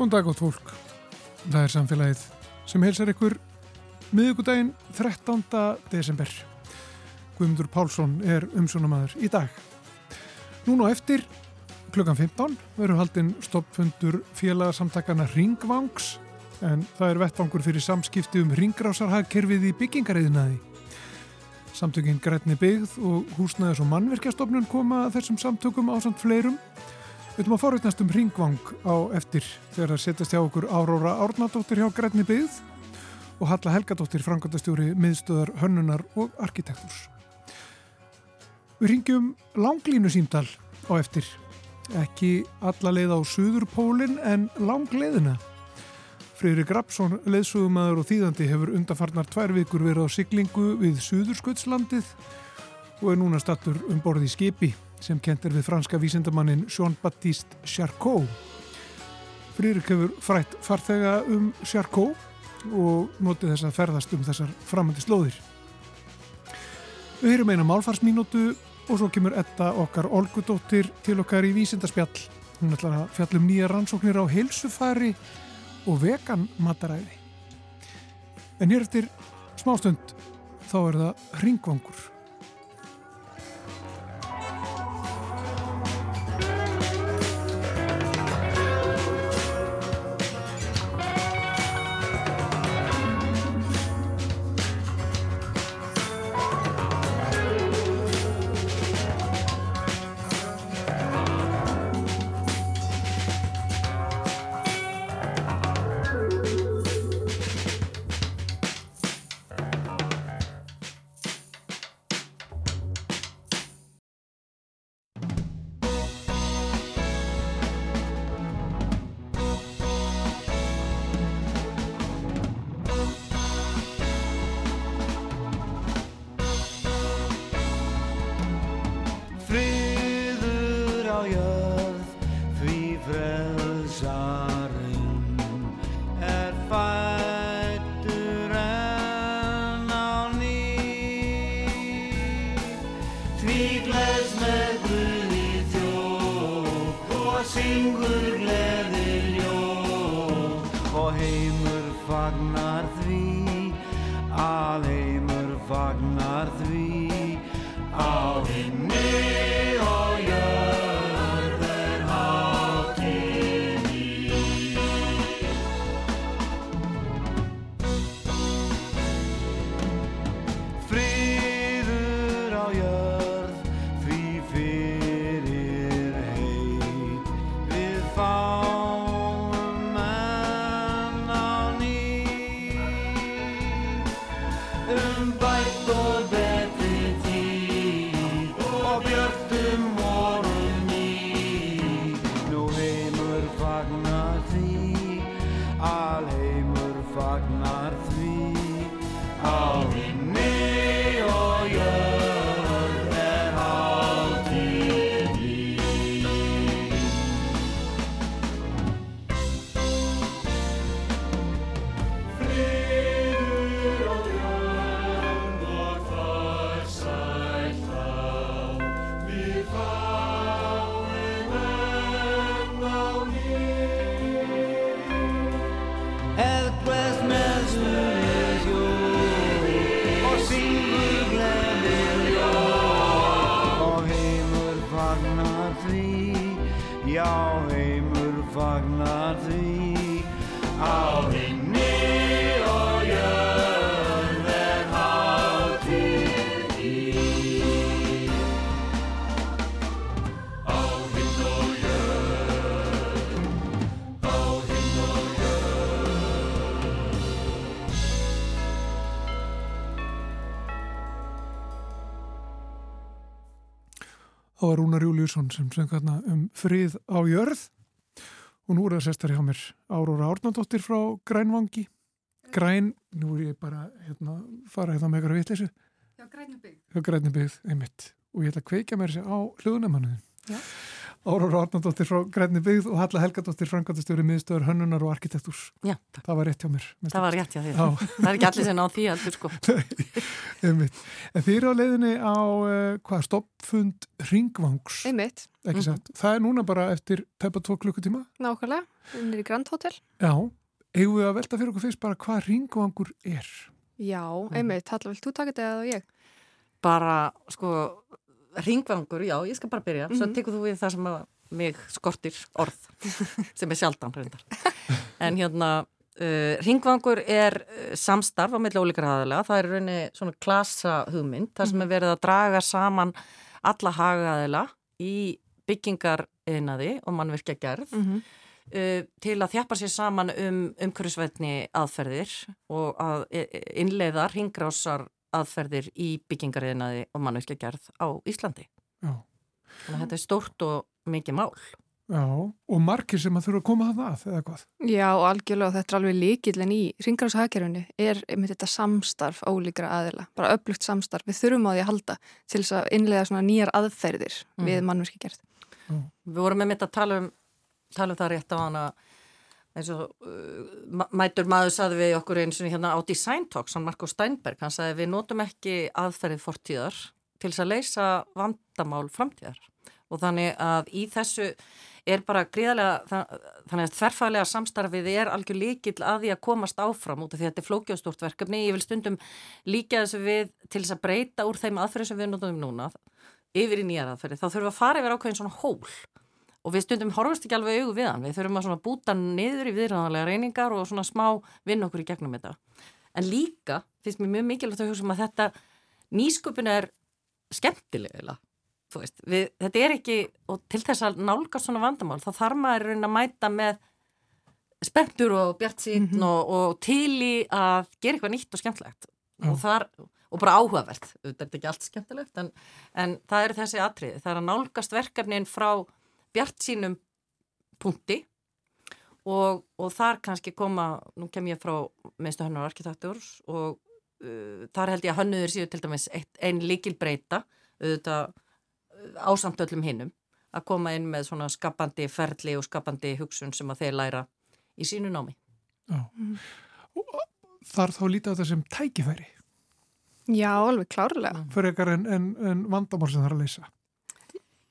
Góðan dag átt fólk. Það er samfélagið sem heilsar ykkur miðugudaginn 13. desember. Guðmundur Pálsson er umsjónamaður í dag. Núna á eftir klukkan 15 verður haldinn stoppfundur félagsamtakana Ringvangs en það er vettvangur fyrir samskipti um ringrásarhagkerfið í byggingariðinaði. Samtökinn Grætni byggð og húsnæðis og mannverkjastofnun koma þessum samtökum ásand fleirum Við ætlum að forutnast um ringvang á eftir þegar það setjast hjá okkur Áróra Árnadóttir hjá Grænni byggð og Halla Helgadóttir frangandastjóri miðstöðar hönnunar og arkitektúrs. Við ringjum langlínu símdal á eftir. Ekki alla leið á Suðurpólinn en langleiðina. Freyri Grabsson, leðsugumæður og þýðandi hefur undanfarnar tvær vikur verið á siglingu við Suðursköldslandið og er núna stattur um borði í skipi sem kent er við franska vísindamannin Jean-Baptiste Charcot. Frýrik hefur frætt farþega um Charcot og notið þess að ferðast um þessar framandi slóðir. Við heyrum eina málfarsmínútu og svo kemur etta okkar Olgudóttir til okkar í vísindaspjall. Hún ætlar að fjallum nýja rannsóknir á heilsufari og vegan mataræði. En hér eftir smástund þá er það ringvangur. Júliusson sem söng hérna um frið á jörð og nú er það sestar hjá mér Áróra Árnandóttir frá Grænvangi. Græn, nú er ég bara hérna, fara hérna með eitthvað vitleysu. Já, Grænibygg. Já, Grænibygg, einmitt. Og ég ætla að kveika mér sér á hljóðunemannuðin. Já. Áróra Arnardóttir frá Grænni byggð og Halla Helgadóttir frangatastjóri miðstöður hönnunar og arkitektúrs. Já, takk. Það var rétt hjá mér. Það var rétt hjá þér. Það er ekki allir sem ná því allir sko. Einmitt. En þið eru á leiðinni á uh, hvað, stoppfund Ringvangs. Einmitt. Ekki satt. Mm -hmm. Það er núna bara eftir tæpa tvo klukkutíma. Nákvæmlega. Við erum í Grand Hotel. Já. Eigum við að velta fyrir okkur fyrst bara hvað Ringvangur er? Já, einmitt. Halla, vilt þú taka þetta eða ég? Bara, sko ringvangur, já, ég skal bara byrja mm -hmm. svo mhm. tekur þú við það sem að mig skortir orð, sem er sjaldan hrundar. En hérna uh, ringvangur er uh, samstarf á milli ólíkar aðalega, það er rauninni svona klasa hugmynd, það sem er mhm. verið að draga saman alla hagaðila í byggingar einaði og mannvirkja gerð mm -hmm. uh, til að þjappa sér saman um umhverfisveitni aðferðir og að e, e, innleiða ringrásar aðferðir í byggingariðinaði og mannveikja gerð á Íslandi. Já. Þannig að þetta er stórt og mikið mál. Já, og margir sem að þurfa að koma að það, eða hvað? Já, og algjörlega þetta er alveg líkillin í ringarháshagkerfinu er með þetta samstarf ólíkra aðila, bara upplugt samstarf. Við þurfum á því að halda til þess að innlega svona nýjar aðferðir mm. við mannveikja gerð. Mm. Við vorum með mitt að tala um, tala um það rétt á hana eins og uh, mætur maður saði við okkur eins og hérna á Design Talks hann Marko Steinberg, hann saði við notum ekki aðferðið fortíðar til þess að leysa vandamál framtíðar. Og þannig að í þessu er bara gríðarlega þannig að þverfælega samstarfið er algjör líkil að því að komast áfram út af því að þetta er flókjástúrt verkefni, ég vil stundum líka þessu við til þess að breyta úr þeim aðferðið sem við notum núna yfir í nýjar aðferði, þá þurfum við að fara yfir ákveðin svona hól og við stundum horfast ekki alveg auðu við hann. Við þurfum að búta niður í viðræðanlega reyningar og svona smá vinn okkur í gegnum þetta. En líka finnst mér mjög mikilvægt að hugsa um að þetta nýsköpun er skemmtilega veist, við, þetta er ekki og til þess að nálga svona vandamál þá þarf maður að mæta með spenntur og bjart sín mm -hmm. og, og til í að gera eitthvað nýtt og skemmtilegt. Mm. og, þar, og bara áhugavert. Þetta er ekki allt skemmtilegt en, en það er þessi atrið, það er að nálgast verkefnin frá bjart sínum punkti og, og þar kannski koma, nú kem ég frá meðstu hönnu og arkitektúrs og uh, þar held ég að hönnuður síðu til dæmis einn líkil breyta auðvitað uh, ásamt öllum hinnum að koma inn með svona skapandi ferli og skapandi hugsun sem að þeir læra í sínu námi. Já. Mm. Þar þá lítið á það sem tækifæri? Já, alveg klárlega. Fyrir ekkar en, en, en vandamál sem það er að leysa?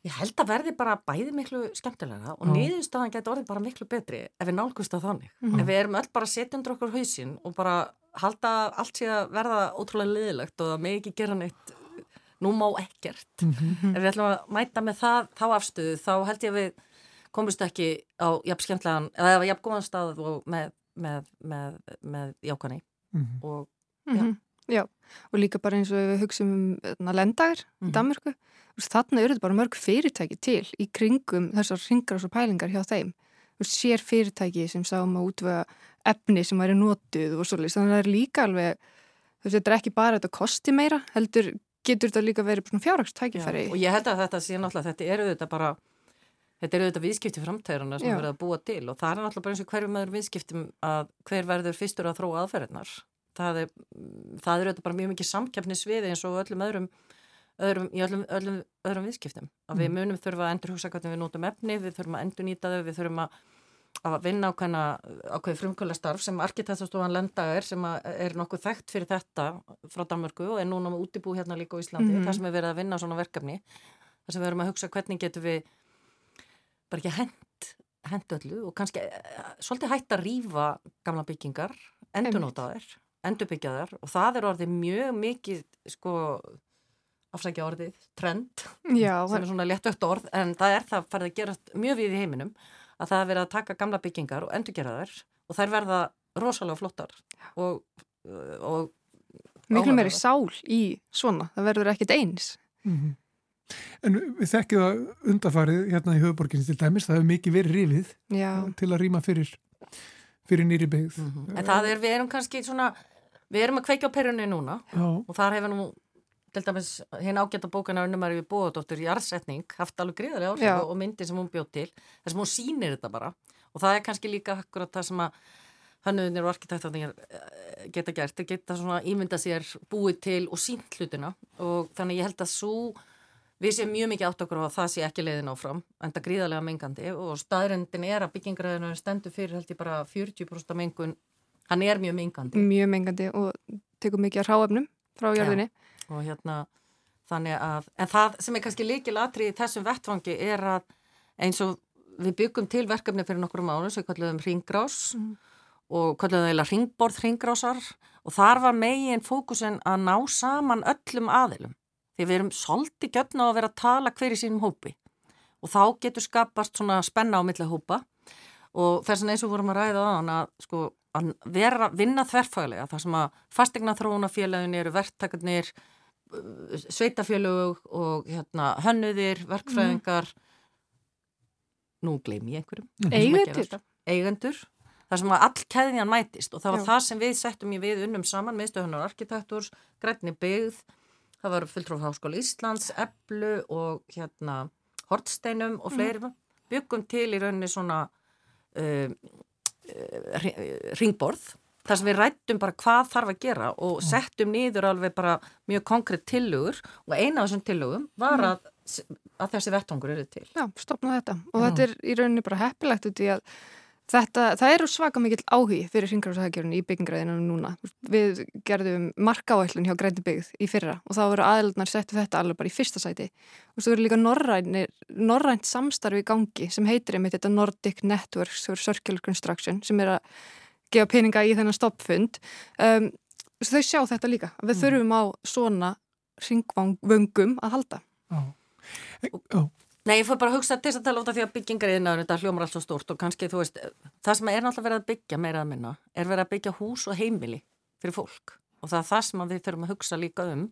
Ég held að verði bara bæði miklu skemmtilega og niðurstaðan getur orðið bara miklu betri ef við nálgumst á þannig. Mm -hmm. Ef við erum öll bara setjundur okkur hausin og bara halda allt sé að verða ótrúlega liðilegt og að með ekki gera neitt nú má ekkert. Mm -hmm. Ef við ætlum að mæta með það, þá afstöðu þá held ég að við komumst ekki á jafn skemmtilegan, eða jafn góðan stað með, með, með, með jákani mm -hmm. og já. Já, og líka bara eins og við hugsaum um lendagur í mhm. Danmarku Þannig eru þetta bara mörg fyrirtæki til í kringum þessar ringar og pælingar hjá þeim. Sér fyrirtæki sem sáum að útvöða efni sem væri nótuð og svolítið. Þannig að það er líka alveg, þetta er ekki bara þetta kosti meira, heldur getur þetta líka verið fjárhagstækifæri. Og ég held að þetta sé náttúrulega, þetta eru þetta bara, þetta eru þetta viðskipti framtæðurna sem verður að búa til og það er náttúrulega bara eins og hverju meður viðskiptum að hver verður fyrstur að þróa aðferðinar. Það er, það er bara mjög mikið samkjafnisvið eins og öllum öðrum öðrum, í öllum, öllum öðrum viðskiptum. Að mm. við munum þurfa að endur hugsa hvernig við nótum efni, við þurfum að endur nýta þau, við þurfum að, að vinna ákveðna ákveði frumkvöla starf sem arkitektastofan lendager sem er nokkuð þekkt fyrir þetta frá Danmörku og er núna með útibú hérna líka á Íslandi, mm -hmm. það sem er verið að vinna svona verkefni, þar sem við erum að hugsa hvernig getum við bara ekki hend, hend öllu og kannski eh, svolítið hægt að rýfa gamla byggingar, endur nota þær endur byggja þær og það er orðið mjög mikið sko afsækja orðið, trend Já, sem er svona léttökt orð en það er það farið að gera mjög við í heiminum að það er verið að taka gamla byggingar og endurgera þær og þær verða rosalega flottar og, og Miklu meiri sál í svona, það verður ekkit eins mm -hmm. En við þekkjum að undarfarið hérna í höfuborginni til dæmis, það hefur mikið verið rífið Já. til að rýma fyrir fyrir nýri byggð. Mm -hmm. En það er, við erum kannski svona við erum að kveikja á perunni núna Já. og þar hefur nú til dæmis hinn ágæta bókana unnumar við bóðadóttur í arðsetning haft alveg gríðarlega áhrif og myndi sem hún bjóð til þess að hún sýnir þetta bara. Og það er kannski líka akkurat það sem að hannuðinir og arkitektarnir eh, geta gert, geta svona ímynda sér búið til og sínt hlutina. Og þannig ég held að svo við séum mjög mikið átt okkur á að það sé ekki leiðin áfram, en það gríðarlega mengandi og staðrendin er að byggingaræðinu stendur fyrir held ég bara 40% mengun, hann er mjög mengandi. Mjög mengandi og tekur mikið að ráefnum frá jörðinni. Já, og hérna, þannig að, en það sem er kannski líkil atrið í þessum vettfangi er að eins og við byggum til verkefni fyrir nokkur mánu sem við kalluðum ringrás mm. og kalluðum eða ringborð ringrásar og þar var megin fókusin að ná saman öllum aðilum því við erum svolítið götna á að vera að tala hver í sínum hópi og þá getur skapast svona spenna á millega hópa og þess að eins og vorum að ræða á hann að sko að vera, vinna þverfaglega þar sem að fastegna þróunafélagin eru verktakarnir sveitafélög og hérna hönnuðir, verkfræðingar mm nú gleym ég einhverjum. Mhm. Eigendur. Eigendur. Það sem var all keðjan mætist og það var Já. það sem við settum í við unnum saman meðstöðunar arkitekturs, grænni byggð, það var fulltróf Háskóla Íslands, Eblu og hérna Hortsteinum og mhm. fleiri mm. byggum til í rauninni svona uh, uh, ringborð þar sem við rættum bara hvað þarf að gera og mhm. settum nýður alveg bara mjög konkrétt tillögur og eina af þessum tillögum var mm. að að þessi vettangur eru til. Já, stopna þetta og Já. þetta er í rauninni bara heppilegt út í að þetta, það eru svaka mikill áhugi fyrir hringráðsækjörunni í byggingræðinu núna. Við gerðum markáætlun hjá Græti byggð í fyrra og þá voru aðelnar settu þetta alveg bara í fyrsta sæti og svo eru líka norrænt samstarfi í gangi sem heitir einmitt þetta Nordic Networks for Circular Construction sem er að gefa peninga í þennan stoppfund um, þau sjá þetta líka, við mm. þurfum á svona ringvöngum að halda. Já. Oh. Nei, ég fór bara að hugsa til þess að tala út af því að byggingar í þetta hljómar allt svo stort og kannski, þú veist, það sem er náttúrulega verið að byggja meira að minna er verið að byggja hús og heimili fyrir fólk. Og það er það sem við þurfum að hugsa líka um.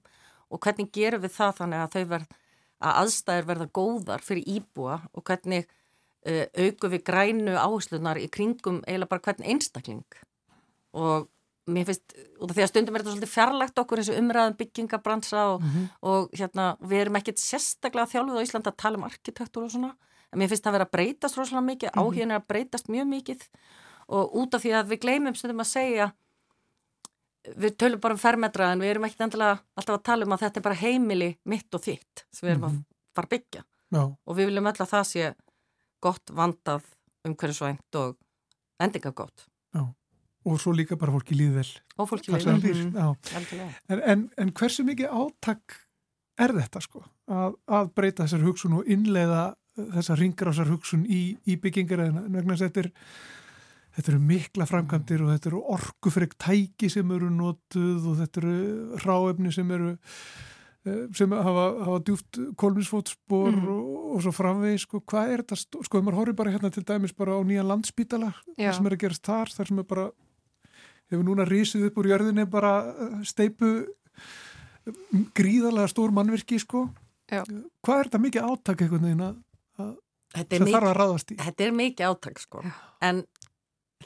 Og hvernig gerum við það þannig að þau verð, að aðstæður verða góðar fyrir íbúa og hvernig uh, auku við grænu áherslunar í kringum eiginlega bara hvern einstakling. Og mér finnst, af því að stundum er þetta svolítið fjarlægt okkur eins og umræðum byggingabransa og, mm -hmm. og hérna, við erum ekkert sérstaklega þjálfuð á Íslanda að tala um arkitektur og svona, en mér finnst það að vera að breytast rosalega mikið, mm -hmm. áhugin er að breytast mjög mikið og út af því að við gleymum stundum að segja við tölum bara um fermetra en við erum ekkert endilega alltaf að tala um að þetta er bara heimili mitt og þitt sem við erum mm -hmm. að mhm. fara að byggja Já. og við viljum öll að það sé gott vandað umhverjusvænt og svo líka bara fólki líðvel og fólki líðvel mm. en, en, en hversu mikið áttak er þetta sko að, að breyta þessar hugsun og innleiða þessar ringrásar hugsun í, í byggingar en vegna þess að þetta er þetta eru mikla framkantir og þetta eru orgufreg tæki sem eru notuð og þetta eru ráefni sem eru eh, sem hafa, hafa djúft kolminsfótspor mm. og, og svo framvegi sko, hvað er þetta, sko, maður horfir bara hérna til dæmis bara á nýja landspítala það sem er að gerast þar, þar sem er bara hefur núna rísið upp úr jörðinni bara eh, steipu gríðarlega stór mannverki sko Já. hvað er þetta mikið áttak sem þarf að ráðast í? Þetta er mikið áttak sko Já. en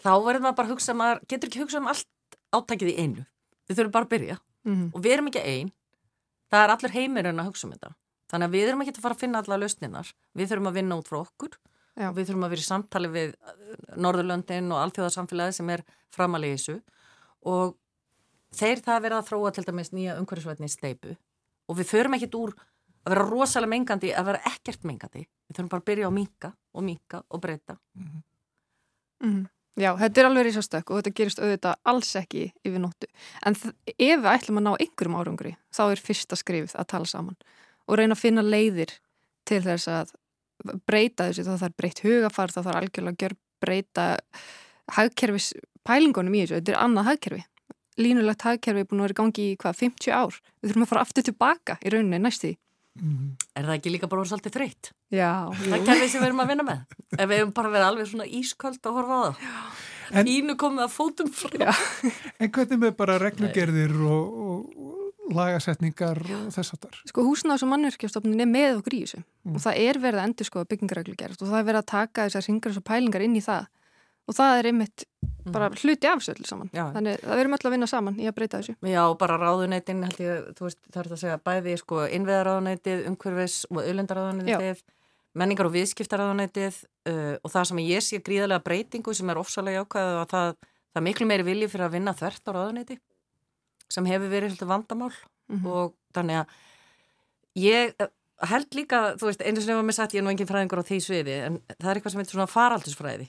þá verður maður bara að hugsa maður getur ekki að hugsa um allt áttakið í einu við þurfum bara að byrja mm -hmm. og við erum ekki einn það er allir heimirinn að hugsa um þetta þannig að við erum ekki að fara að finna alla lausninar við þurfum að vinna út frá okkur. Og við þurfum að vera í samtali við uh, Norðurlöndin og alltjóðarsamfélagi sem er framalegi þessu. Og þeir það verða að þróa til dæmis nýja umhverfisvætni í steipu og við förum ekkit úr að vera rosalega mengandi að vera ekkert mengandi. Við þurfum bara að byrja á minka og minka og breyta. Mm -hmm. Mm -hmm. Já, þetta er alveg rísastökk og þetta gerist auðvitað alls ekki yfir nóttu. En ef við ætlum að ná einhverjum árangri þá er fyrsta skrifið að tala saman og reyna að finna leiðir til þess að breyta þessu, þá þarf breytt hugafar, þá þarf algjörlega að gjör breyta hagkerfis pælingunum í þessu, þetta er annað hagkerfi. Línulegt hagkerfi er búin að vera í gangi í hvað, 50 ár, við þurfum að fara aftur tilbaka í rauninni næstu mm. Er það ekki líka bara svolítið þreytt? Já Það er kerfið sem við erum að vinna með. Ef við hefum bara verið alveg svona ísköld að horfa á það. Ínu komið að fótum frá. En hvernig með bara reglugerðir og, og, lagasetningar og þess að þar. Sko húsnáðs- og mannverkjastofnun er með okkur í þessu mm. og það er verið að endur sko byggingareglu gerast og það er verið að taka þessar ringar og pælingar inn í það og það er einmitt mm. bara hluti afsöldu saman. Já. Þannig að við erum öll að vinna saman í að breyta þessu. Já, bara ráðuneytin held ég, þú veist, það er að segja bæði sko innveðaráðuneytið, umhverfis og auðlendaráðuneytið, menningar og viðskiptaráðuneytið uh, og það sem ég sé gríðarlega breytingu sem er ofsalega ákvæðu að það, það miklu meiri vilji fyrir að vinna þvert á ráðuneyti sem hefur verið vandamál mm -hmm. og þannig að ég held líka, þú veist, einu sem var með sagt, ég er nú engin fræðingur á því sviði, en það er eitthvað sem heitir svona faraldusfræði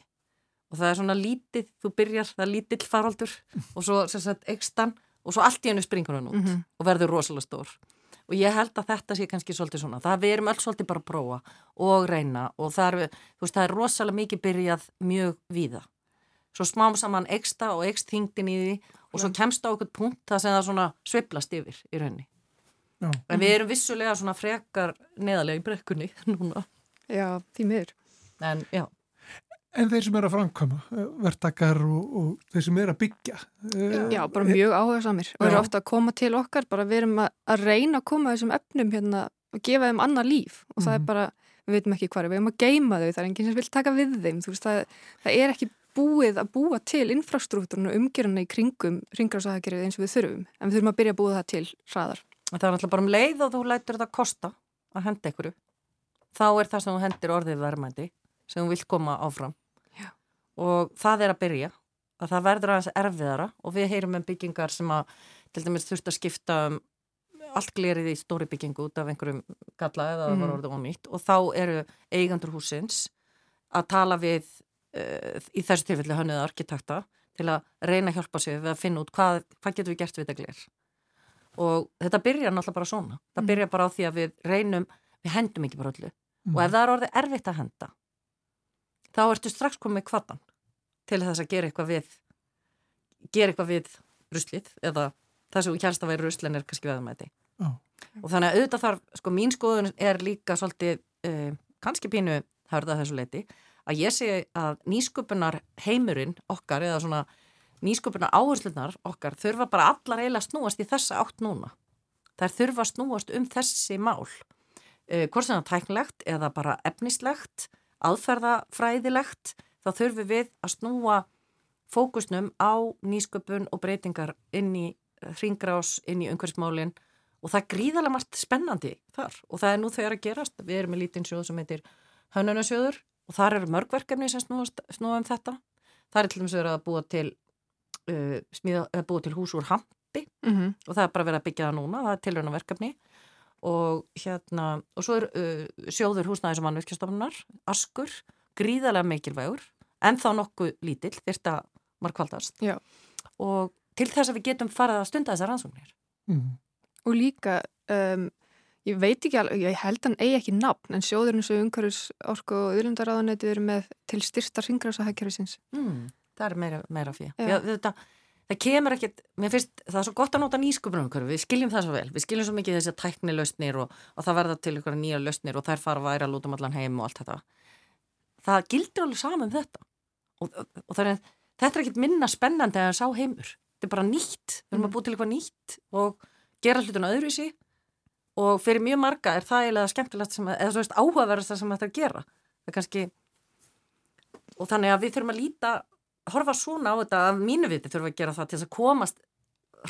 og það er svona lítið, þú byrjar, það er lítill faraldur og svo, sem sagt, ekstan og svo allt í hennu springur hann út mm -hmm. og verður rosalega stór og ég held að þetta sé kannski svolítið svona, það við erum öll svolítið bara að prófa og reyna og það er, veist, það er rosalega mikið byrjað mjög víða svo smám saman eksta og ekst þingdin í því og svo kemst á okkur punkt það sem það svona sviplast yfir í raunni Já. en við erum vissulega svona frekar neðalega í brekkunni núna Já, því miður En En þeir sem er að framkama, eh, verktakar og, og þeir sem er að byggja. Eh, já, bara mjög áhuga samir og eru ofta að koma til okkar, bara við erum að reyna að koma þessum efnum hérna og gefa þeim annað líf og mm -hmm. það er mhm. bara, við veitum ekki hvað, við erum að geima þau, það er enginn sem vil taka við þeim, þú veist, það, það er ekki búið að búa til infrastruktúrun og umgjöruna í kringum ringrásaðagerið eins og við þurfum, en við þurfum að byrja að búa það til hraðar. Það er alltaf bara um leið og þú lætur þetta kosta að henda ykkur þá er það sem þú hendir orðið verðmændi sem þú vilt koma áfram og það er að byrja að það verður aðeins erfiðara og við heyrum um byggingar sem að til dæmis þurft að skipta um allt glerið í stóri byggingu út af einhverjum galla eða mm. var orðið ónýtt og þá eru eigandur húsins að tala við í þessu tilfelli hönnuða arkitekta til að reyna að hjálpa sig við að finna út hvað, hvað getur við gert við þetta gler og þetta byrjar náttúrulega bara svona það mm. byrjar bara á því að við reynum við hendum ekki bara öllu mm. og ef það er orðið erfitt að henda þá ertu strax komið kvattan til þess að gera eitthvað við gera eitthvað við ruslið eða það sem kjærst að væri ruslin er kannski veðamæti oh. og þannig að auðvitað þarf, sko mín skoðun er líka svolítið, uh, kannski pínu hörða þessu leiti, að ég segi að nýsköpunar heimurinn okkar eða svona nýsköpunar áherslunar okkar þurfa bara allar eiginlega snúast í þessa átt núna. Þær þurfa snúast um þessi mál. Uh, hvort sem það er tæknlegt eða bara efnislegt aðferðafræðilegt þá þurfum við að snúa fókusnum á nýsköpun og breytingar inn í hringrás, inn í umhverfsmálinn og það er gríðarlega margt spennandi þar. Og það er nú þegar að gerast. Við erum með lítinn sjóð sem heitir Hönunasjóður og þar eru mörgverkefni sem snúa um þetta. Það er til dæmis að búa til, uh, smíða, búa til hús úr hampi mm -hmm. og það er bara verið að byggja það núna, það er tilröna verkefni og hérna og svo er uh, sjóður húsnæðis og mannvirkjastofnunar askur, gríðarlega mikilvægur en þá nokkuð lítill þetta markvaldast Já. og til þess að við getum farið að stunda þessar rannsóknir mm. og líka um, ég veit ekki alveg, ég held hann eigi ekki nafn en sjóðurinn sem umhverjus orku og yðlundaráðanæti eru með til styrsta ringrása hækjariðsins mm, það er meira, meira fyrir þetta það kemur ekkert, mér finnst það er svo gott að nota nýsköpunum við skiljum það svo vel, við skiljum svo mikið þessi tækni lausnir og, og það verða til ykkur nýja lausnir og þær fara að væra að lúta um allan heim og allt þetta. Það gildir alveg saman um þetta. Og, og, er, þetta er ekkert minna spennandi að sá heimur. Þetta er bara nýtt, við erum að mm. búið til eitthvað nýtt og gera hlutuna öðruvísi og fyrir mjög marga er það eiginlega skemmtilegt sem, eða svo veist áhugaverðast sem þetta er að gera það er kannski og þannig að við þurfum að líta horfa svona á þetta af mínu viti þurfum að gera það til þess að komast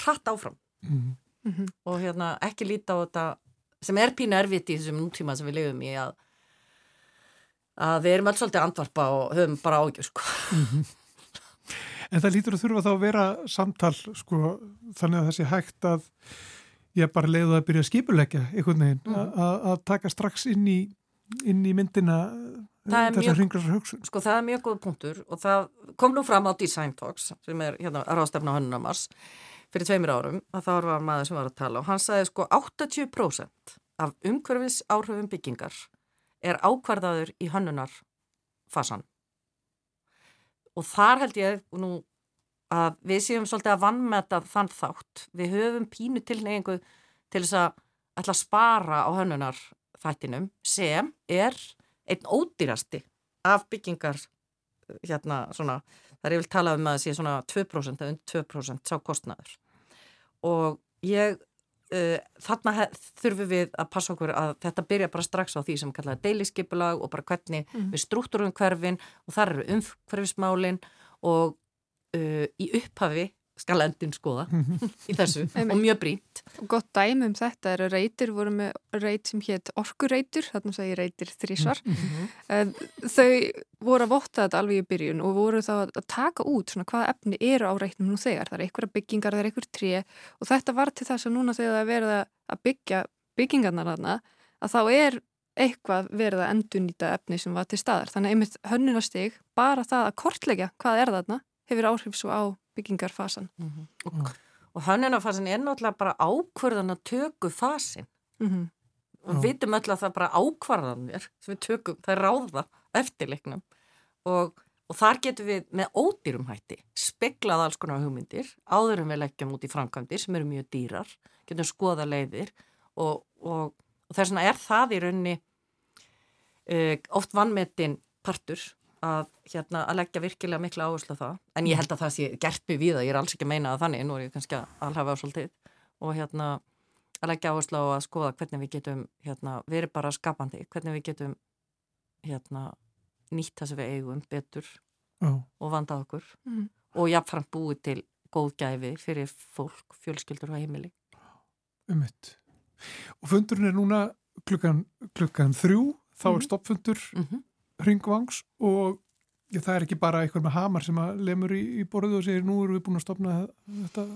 hratt áfram mm -hmm. og hérna ekki líta á þetta sem er pínu erfitt í þessum nútíma sem við lifum í að að við erum alls svolítið andvarpa og höfum bara ágjur sko mm -hmm. En það lítur að þurfa þá að vera samtal sko þannig að þessi hægt að ég bara leiði að byrja að skipulegja einhvern veginn mm. að taka strax inn í, inn í myndina þessar hringlarsar hugsun. Sko það er mjög góð punktur og það kom nú fram á Design Talks sem er hérna að rástefna hönnunamars fyrir tveimir árum að það var maður sem var að tala og hann sagði sko 80% af umhverfis áhrifum byggingar er ákvarðaður í hönnunarfasan og þar held ég nú að við séum svolítið að vannmeta þann þátt við höfum pínu tilneyingu til þess að ætla að spara á hönnunarþættinum sem er einn ódýrasti af byggingar hérna svona, það er yfir talað um að það sé svona 2% eða undir 2% sá kostnaður og ég uh, þarna þurfum við að passa okkur að þetta byrja bara strax á því sem kallaði deiliskypulag og bara hvernig mm. við struktúrum hverfin og þar eru umhverfismálin og uh, í upphafi skal endin skoða í þessu og mjög brínt. Gott dæmi um þetta er að reytir voru með reyt sem hétt orkureytur, þarna segir reytir þrísvar. Mm -hmm. Þau voru að votta þetta alveg í byrjun og voru þá að taka út svona hvaða efni eru á reytnum nú þegar. Það er einhverja byggingar, það er einhver tré og þetta var til þess að núna þegar það verða að byggja byggingarnar þarna að þá er eitthvað verið að endunýta efni sem var til staðar. Þannig einmitt hönnunastig, bara það að kortleggja hvað er þarna, hefur áhrif svo á byggingarfasan. Mm -hmm. Og, og hönnunarfasin er náttúrulega bara ákvörðan að tökku fasin. Mm -hmm. Og við vitum öll að það er bara ákvarðanir sem við tökum, það er ráða eftirleiknum og, og þar getum við með ódýrum hætti speklað alls konar hugmyndir áður en við leggjum út í framkvæmdir sem eru mjög dýrar, getum skoða leiðir og, og og þess vegna er það í raunni uh, oft vannmetinn partur að, hérna, að leggja virkilega mikla áherslu á það. En ég held að það sé gert mig við það, ég er alls ekki að meina að þannig, nú er ég kannski að alhafa á svolítið. Og hérna að leggja áherslu á að skoða hvernig við getum hérna, verið bara skapandi, hvernig við getum hérna nýtt það sem við eigum betur oh. og vandað okkur. Mm. og jáfnframt búið til góð gæfi fyrir fólk, fjölskyldur og heimili. Ummitt og fundurinn er núna klukkan, klukkan þrjú, þá er mhm. stoppfundur. Mm -hmm. Ringvangs og það er ekki bara einhver með hamar sem að lemur í, í borðu og segir nú erum við búin að stopna þetta,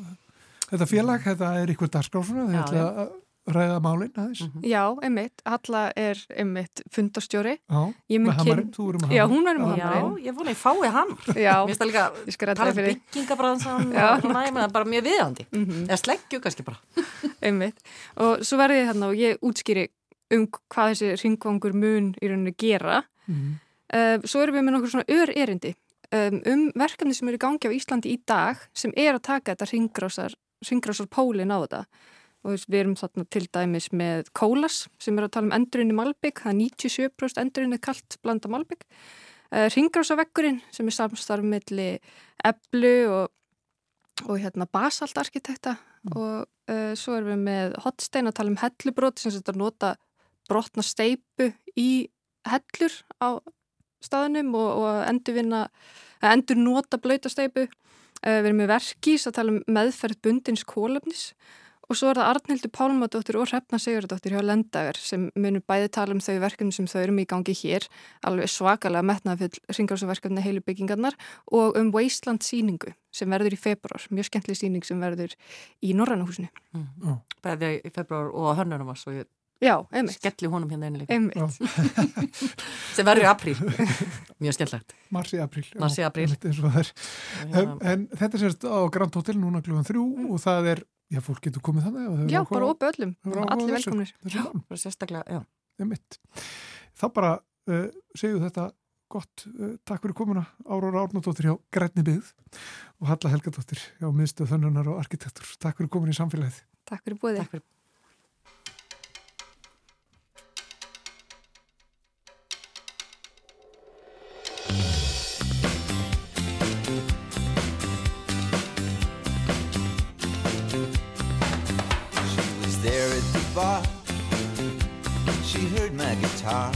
þetta félag, mm. þetta er einhver dagskráfuna, þetta er að ræða málinn aðeins. Mm -hmm. Já, einmitt, Halla er einmitt fundastjóri. Já, með hamarinn, þú eru með hamarinn. Já, hún er með hamarinn. Já, ég vona ég fái hamar. Já. Mér finnst það líka tala um svona, ég meina bara mjög viðandi. Mm -hmm. Eða sleggju kannski bara. einmitt. Og svo verði ég hérna og ég útskýri um hvað þessi ringvangur mun í rauninu gera. Mm svo erum við með nokkur svona ör erindi um, um verkefni sem eru í gangi á Íslandi í dag sem er að taka þetta ringrásar, ringrásar pólin á þetta og við erum þarna til dæmis með Kólas sem er að tala um endurinn í Malbygg, það er 97% endurinn er kallt blanda Malbygg. Eh, Ringgrásavekkurinn sem er samstarf melli Eblu og, og hérna Basaltarkitekta mm. og uh, svo erum við með Hotstein að tala um hellubrót sem þetta nota brotna steipu í hellur á staðunum og, og endurvinna, endur nota blöyta steipu. Uh, við erum með Verkís að tala um meðferð bundins kólöfnis Og svo er það Arnhildur Pálmadóttir og Hrefna Sigurdóttir hjá Lendager sem munum bæði tala um þau verkefni sem þau erum í gangi hér, alveg svakalega metnaðfull ringrásaverkefni heilu byggingarnar og um Wasteland síningu sem verður í februar, mjög skemmtileg síning sem verður í Norrannahúsinu. Mm. Mm. Bæði í februar og að hörnunum var svo ég Já, einmitt. Skelli honum hérna einnig. Einmitt. sem verður í apríl. Mjög skellagt. Marsi apríl. Marsi apríl. En, en þetta sérst á Grand Hotel núna klúan þrjú mm. og það er Já, fólk getur komið þannig. Já, bara opið öllum. Allir velkomnir. Já, bara sérstaklega, já. Það er mitt. Þá bara uh, segjum þetta gott. Uh, takk fyrir komuna Áróra Árnardóttir hjá Grænni byggð og Halla Helgadóttir hjá miðstöð þönnunar og arkitektur. Takk fyrir komin í samfélagið. Takk fyrir búið. Takk fyrir. My guitar.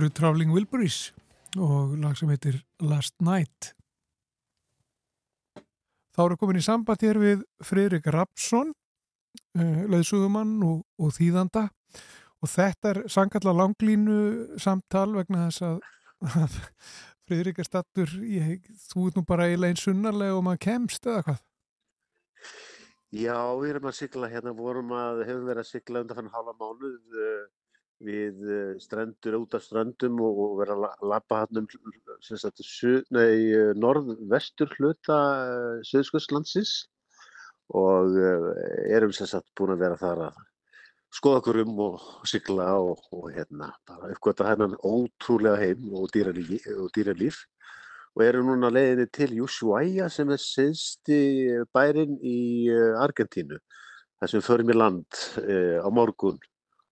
Þetta eru Traveling Wilburys og lag sem heitir Last Night. Þá eru komin í samband hér við Fridrik Rapsson, eh, leðsugumann og, og þýðanda og þetta er sangalla langlínu samtal vegna þess að, Fridrik er stattur, ég, þú ert nú bara eiginlega einn sunnarlega og maður kemst eða hvað? Já, við erum að sigla hérna, vorum að, hefum verið að sigla undan fann halva mánuð uh, við uh, strendur út af strandum og, verið að lappa hann um uh, norð-vestur hluta Suðskjöldslandsins og erum sagt búin að vera þar að skoða okkur um og sigla og, og hérna bara uppgötta hennan ótrúlega heim og dýralíf, og dýralíf og eru núna leiðinni til Ushuaia sem er siðsti bærin í eh, Argentínu þar sem förum í land uh, á morgun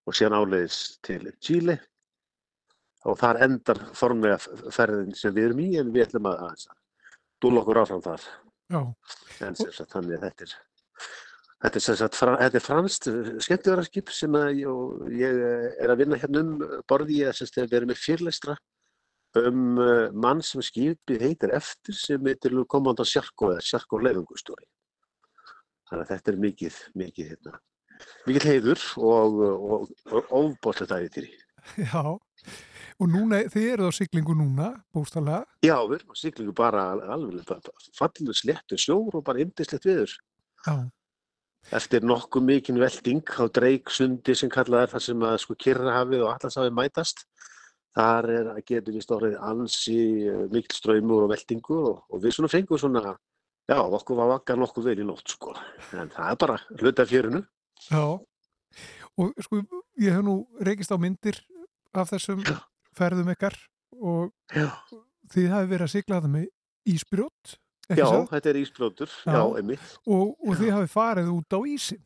og síðan áleiðis til Chile. Og þar endar formlega ferðin sem við erum í en við ætlum að, að dúla okkur áfram þar. En sagt þannig að þetta er þetta er sagt þetta er franst skemmtjóðarskip sem að, ég er að vinna hérna um borði ég að við erum með fyrleistra um uh, mann sem skipið heitir eftir sem heitir komanda Sjarko eða Sjarko leifungustjóri. Þannig að þetta er mikið, mikið, hérna, mikið heiður og, og, og til því. Já, og núna, þið eruð á syklingu núna, bústalega? Já, við erum á syklingu bara alveg, fallinu slettu sjór og bara indislegt viður. Já. Eftir nokkuð mikinn velding á Dreiksundi sem kallað er það sem að sko Kirrahafið og Allarsafið mætast þar er, getur við stórið ansi eh, mikil ströymur og veldingu og, og við svona fengum svona, já, okkur var vakka nokkuð vel í nótt sko, en það er bara hluta fjörinu. Já, og sko, ég hef nú reykist á myndir af þessum já. ferðum ykkar og já. þið hafi verið að sigla það með ísbrjót, ekki svo? Já, þetta er ísbrjótur, já, já einmitt. Og, og þið hafi farið út á ísin.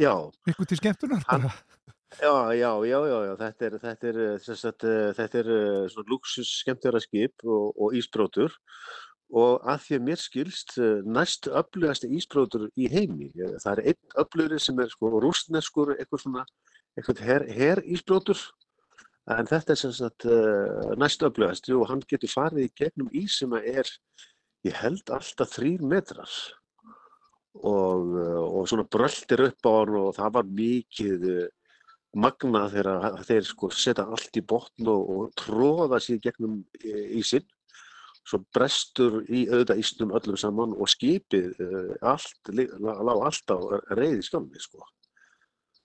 Já. Ykkur til skemmtunar bara. Já, já, já, já, já, þetta er, þetta er, sagt, eh, þetta er eh, svona luxus skemmtjara skip og, og ísbrótur og að því að mér skilst eh, næst öflugast ísbrótur í heimi. Það er einn öflugri sem er sko rústneskur, eitthvað svona, eitthvað her, her ísbrótur en þetta er sem sagt næst öflugast og hann getur farið í gegnum ís sem er, ég held, alltaf þrýr metrar og, og svona bröldir upp á hann og það var mikið magna þegar þeir sko setja allt í botn og, og tróða sér gegnum ísinn svo brestur í auðvitað ísnum öllum saman og skipið uh, allt, lág allt á reyði skjálfi sko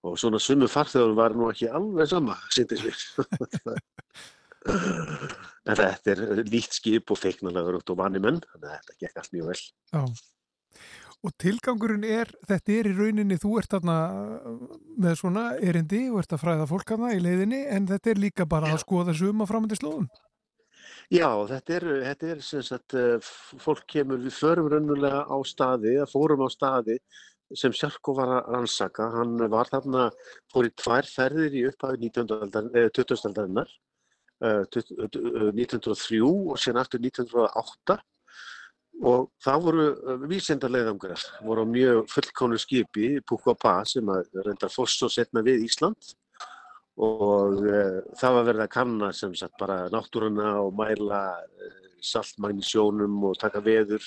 og svona sumu farþjóður var nú ekki alveg sama sýndis við en þetta er lít skip og feiknarlegur og vanni menn þannig að þetta gekk allt mjög vel Já Og tilgangurinn er, þetta er í rauninni, þú ert þarna uh, með svona erindi og ert að fræða fólk hana í leiðinni en þetta er líka bara Já. að skoða suma framöndi slóðum. Já, þetta er, þetta er sem sagt, uh, fólk kemur, við förum raunulega á staði, eða fórum á staði sem Sjarko var að rannsaka. Hann var þarna, fór í tvær ferðir í upphafi 2000-aldarinnar, 1903 og sen aftur 1908 og það voru uh, vísendarleiðangrar, voru á mjög fullkónu skipi, Pa, sem reyndar fórst og setna við Ísland og uh, það var verið að kanna sem sagt bara náttúruna og mæla uh, saltmagn í sjónum og taka veður.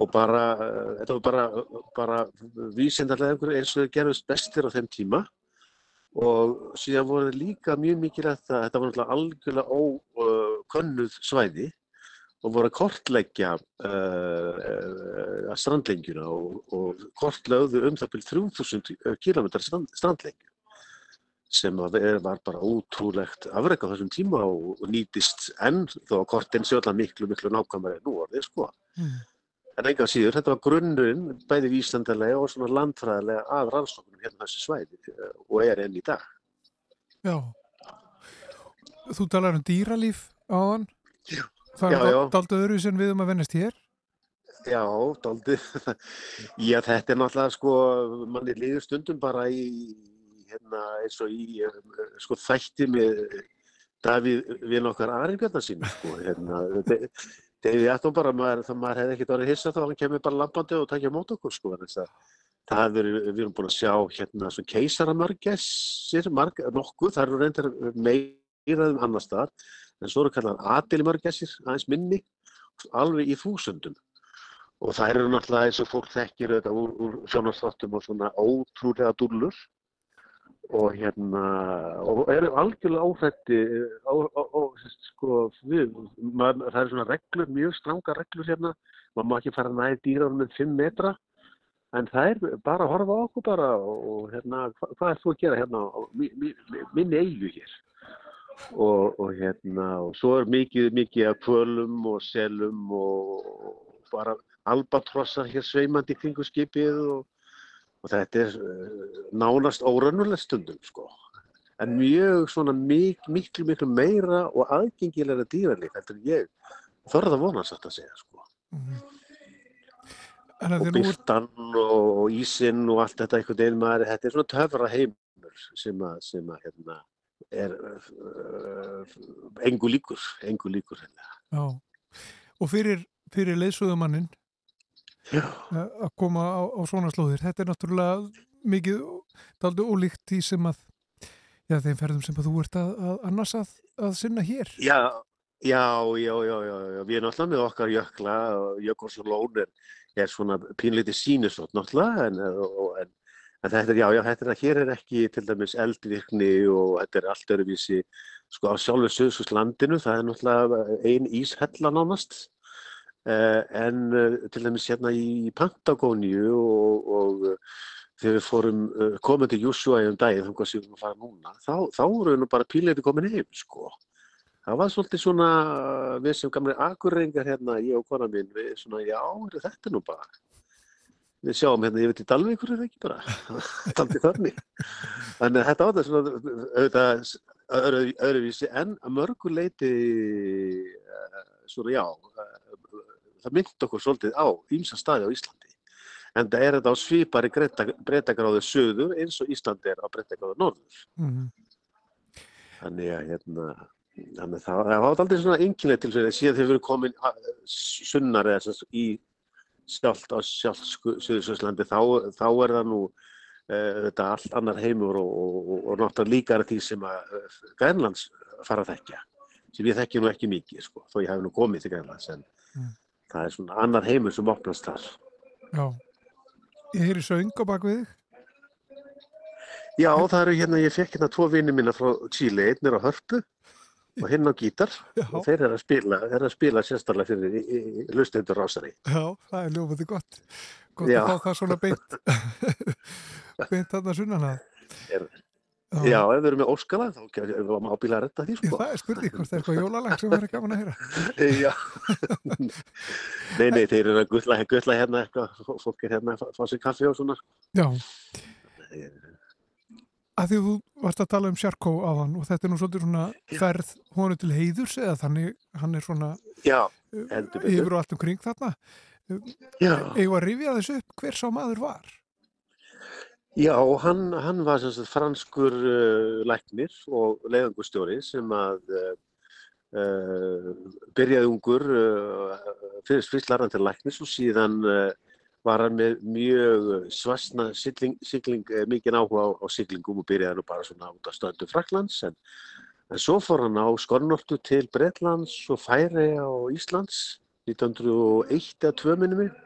Og bara, uh, þetta var bara, bara vísendarleiðangur eins og þau gerðust bestir á þeim tíma. Og síðan voru líka mjög mikilvægt að þetta var náttúrulega algjörlega ókönnuð svæði og voru að kortleggja strandlengjuna og, og kortlögðu um það byrjum 3000 km strand, strandlengju sem var bara ótrúlegt afreg á þessum tíma og, nýtist enn þó að kortin sjöla miklu, miklu nákvæmari en nú orðið sko. Mm. En enga síður, þetta var grunnurinn bæði vísendarlega og svona landfræðilega að rannsóknum hérna þessi svæði uh, og er enn í dag. Já. Þú talar um dýralíf á hann? Já. Það er daldu öðru sem við um að vennast hér? Já, daldu. Já, þetta er náttúrulega sko, manni liður stundum bara í, hérna, eins og í, sko, þætti með Davíð við nokkar aðringarna sín, sko, hérna, Davíð Attum bara, maður, það maður hefði ekkert orðið hissa þá hann kemur bara lampandi og takja mót okkur, sko, það er, við erum búin að sjá, hérna, svona keisaramargessir, marg, nokkuð, það eru reyndar meir dýraðum annar staðar en svo eru kallar aðdelimörgessir aðeins minni alveg í þúsundum. Og það eru náttúrulega eins og fólk þekkir þetta úr, úr sjónastáttum og svona ótrúlega dúllur og hérna og eru algjörlega óhætti sko við, mað, það eru svona reglur, mjög stranga reglur hérna, maður má ekki fara næði dýrar með 5 metra. En það er bara að horfa á okkur bara og hérna, hva, hvað er þú að gera hérna á minni eigu hér? Og, og hérna og svo er mikið, mikið af kvölum og selum og bara albatrossar hér sveimandi kringu skipið og og þetta er uh, nánast órannulegt stundum sko. En mjög svona mik miklu, miklu meira og aðgengilega dýralík heldur ég þorða vonast að segja sko. Mm -hmm. Og byrtan og ísinn og allt þetta einhvern veginn maður, þetta er svona töfra heimur sem að, sem að hérna, er uh, engu líkur, engu líkur hérna. Og fyrir, fyrir leysöðumannin að koma á, á svona slóðir. Þetta er náttúrulega mikið daldi ólíkt því sem að já, þeim ferðum sem að þú ert að, að annars að, að sinna hér. Já, já, já, já, já, já. við erum náttúrulega með okkar jökla og jökurs og lónir er svona pínleiti sínusótt náttúrulega en, en, en þetta er, já, já, þetta er að hér er ekki til dæmis eldvirkni og þetta er allt öruvísi sko á sjálfu Suðsúslandinu, það er náttúrulega ein íshella nánast en eh, til dæmis hérna í Pantagóniu og, og eh, þegar við fórum komið til Júsúa í um daginn, þannig að við erum að fara núna, þá, þá voru við nú bara píleiti komin heim, sko. Það var svolítið svona, við sem gamlega akurrengar hérna, ég og konar minn, við svona, já, þetta er nú bara, við sjáum hérna, ég veit í Dalvíkur er það ekki bara, Dalvík þannig. Þannig að þetta það svona, auðvitað, öðru, öðruvísi, en að mörguleiti, svona, já, það myndi okkur svolítið á ímsa staði á Íslandi. En það er þetta á svipari breytagráðu söður eins og Íslandi er á breytagráðu norður. Mm -hmm. Þannig að hérna, þannig það, það var aldrei svona ynginlega til þess að síðan við erum komin sunnar eða að í sjálft á sjálft Suðursvöldslandi þá, þá er það nú uh, þetta allt annar heimur og, og, og náttúrulega líka því sem að uh, Grænlands fara að þekkja sem ég þekki nú ekki mikið sko, þó ég hef nú komið til Grænlands en mm það er svona annar heimur sem opnast þar. Já, ég heyri söng á bakvið þig. Já, það eru hérna, ég fekk hérna tvo vinni mína frá Chile, einn er á hörpu og hinn á gítar Já. og þeir eru að spila, þeir eru að spila sérstaklega fyrir lustendur rásari. Já, það er ljófandi gott. Gott Já. að fá það svona beint, beint þarna sunnan að. Já, ef við erum með óskala þá erum við ábílað að retta því sko. Það er spurning, hvort það er eitthvað jólalag sem verður gaman að heyra. Já, nei, nei, þeir eru að gulla, gulla hérna eitthvað, fólk er hérna að fá sér kaffi og svona. Já, að því þú varst að tala um Sjarkó á hann og þetta er nú svolítið svona ferð honu til heiðurs eða þannig hann er svona Já, yfir og allt umkring þarna. Já. Eða að rifja þessu upp hver sá maður var? Já, hann, hann var sagt, franskur uh, læknir og leiðangustjóri sem að uh, byrjaði ungur fyrir fyrstlarðan til læknis og síðan var hann með mjög svastna sigling, sigling mikið áhuga á, á siglingum og byrjaði nú bara svona út af stöndu Fraklands en, en svo fór hann á Skornortu til Breitlands og Færi á Íslands 1901 eða 2 minnum við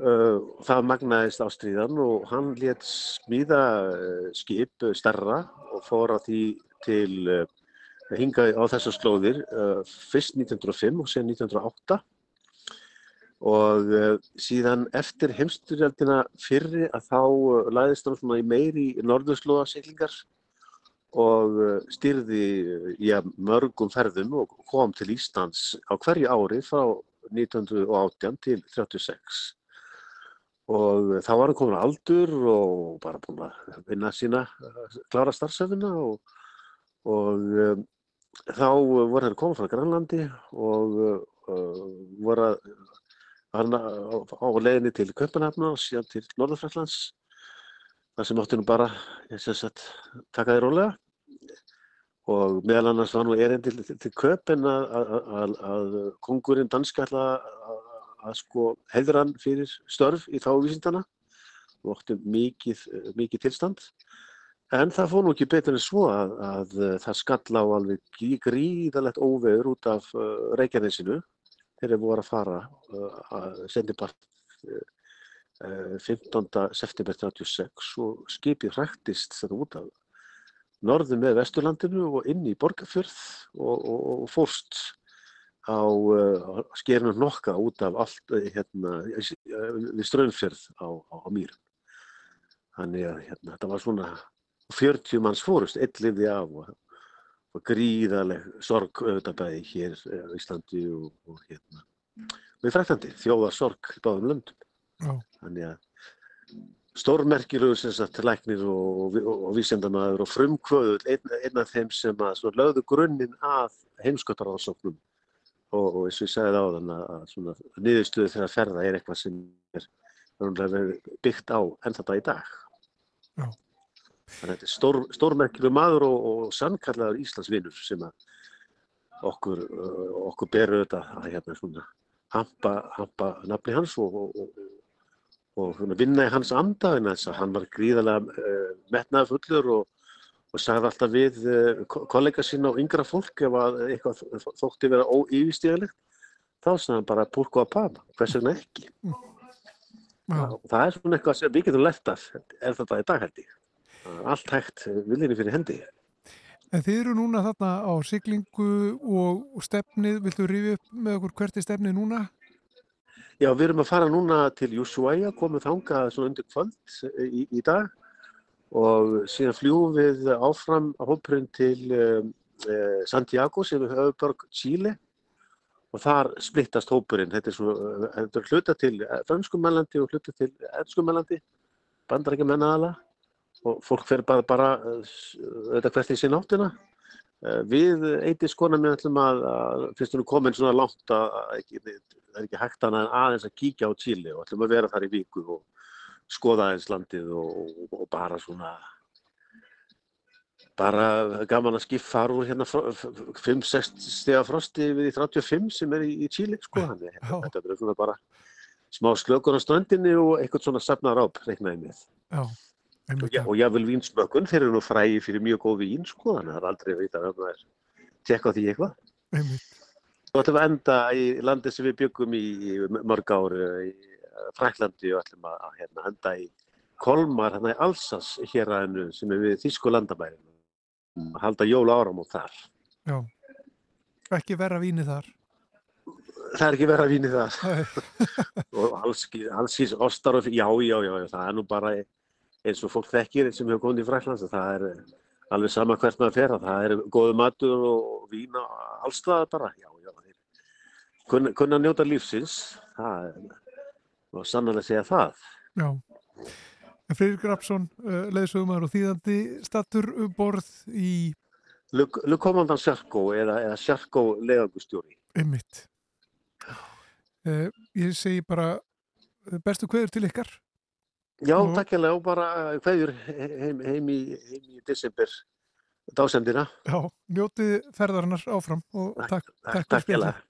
það magnaðist á stríðan og hann létt smíða uh, skip starra og fór að því til hingaði á þessar slóðir fyrst 1905 og sen 1908 og síðan eftir heimstyrjaldina fyrri að þá læðist hann svona í meiri norðurslóðaseklingar og styrði í mörgum ferðum og kom til Íslands á hverju ári frá 1918 til 1936 og þá var hann komin á aldur og bara búin að vinna sína klára starfsefina og, og um, þá voru hann komið frá Grænlandi og uh, voru hann á, á leginni til Köpenhafna og síðan til Norðurfræklands þar sem átti nú bara sagt, taka því rólega. Og meðal annars var nú erindi til, til Köpen að, að, að, að kongurinn danska ætla að að sko hefður hann fyrir störf í þá vísindana og óttum mikið, mikið tilstand En það fór nú ekki betur en svo að, að það skall á alveg gríðalegt óveður út af uh, Reykjanesinu þegar við vorum að fara uh, að sendi part uh, 15. september 36 og skipið hræktist þetta út af norðum með Vesturlandinu og inn í Borgafjörð og, og, og fórst á uh, skerinu nokka út af allt hérna, við Strönnfjörð á, á, á Mýrum. Þannig að hérna, þetta var svona 40 manns fórust, lifði af og, og gríðaleg sorg auðvitað bæði hér á Íslandi og, og hérna við fræktandi, þjóða sorg báðum löndum. Já. Þannig að stórmerkilegur sem sagt læknir og, og, vísendamæður og frumkvöður einn, einn af þeim sem að lögðu grunninn að heimskottaráðsóknum og, og eins og ég sagði á þann að svona niðurstöðu þegar ferða er eitthvað sem er byggt á enn þetta í dag. Já. Þannig að þetta er stór, stórmerkilegur maður og sannkallaður Íslandsvinnur sem að okkur, okkur beru þetta að hérna svona hampa, hampa nafni hans og, og, og vinna í hans anda en þess að hann var gríðarlega uh, metnaði fullur og, og sagði alltaf við uh, kollega sína og yngra fólk ef að eitthvað þótti vera óývistíðalegt þá sagði hann bara púrku að pama, hvers vegna ekki. Já. Það er svona eitthvað sem við getum lert af er þetta í dag held ég. Allt hægt viljinni fyrir hendi. En þið eru núna þarna á siglingu og stefnið, viltu rífi upp með okkur hvert er stefnið núna? Já, við erum að fara núna til Ushuaia, komum þangað svona undir kvöld í, í dag og síðan fljúum við áfram á hópurinn til um, eh, Santiago sem er höfuborg Chile og þar splittast hópurinn. Þetta er, svona, þetta er hluta til franskumælandi og hluta til ennskumælandi, bandarækjumenn aðala og fólk fer bara, bara þetta hvert í sín áttina. Við eittir skona með ætlum að, að fyrst erum komin svona langt að, það er ekki hægt annað en aðeins að kíkja á Chile og ætlum að vera þar í viku og skoða aðeins landið og, og, bara svona bara gaman að skip fara úr hérna 5-6 stega frosti við í 35 sem er í, í Chile sko þannig Já. þetta er svona bara smá slökun á strandinni og eitthvað svona safnar áp reiknaði með Já, og, og jáfnvel vínsmökkun, þeir eru nú fræði fyrir mjög góð vín sko þannig að það er aldrei að vita að það er tekka á því eitthvað. Svo ætlum að enda í landi sem við byggum í, mörg ári í Fræklandi og ætlum að hérna, enda í Kolmar, hérna í Alsas hér aðeinu sem er við Þísku landamærin að halda jóla áram og þar. Já. Ekki vera víni þar. Það er ekki verið að víni Nei. og allskís ostar og já, já, já, það er nú bara eins og fólk þekkir sem hefur komið í Fræklands það er alveg sama hvert maður fer að það er góðu matur og vín allstaðar bara, já, já, kunna, kunna njóta lífsins, það er, og sannlega segja það. Já. En Freyrir Grafsson, uh, leðsögumar og þýðandi, stattur um borð í Lukomandan Sjarkó eða, eða Sjarkó leiðangustjóri. Emmitt. Uh, ég segi bara uh, bestu kveður til ykkar. Já, Og- takk hérlega og bara hverjur heim, heim, í, heim í desember dásendina. Já, njótið ferðarinnar áfram og takk, takk, Takk, fyrir takk spjallið. hérlega.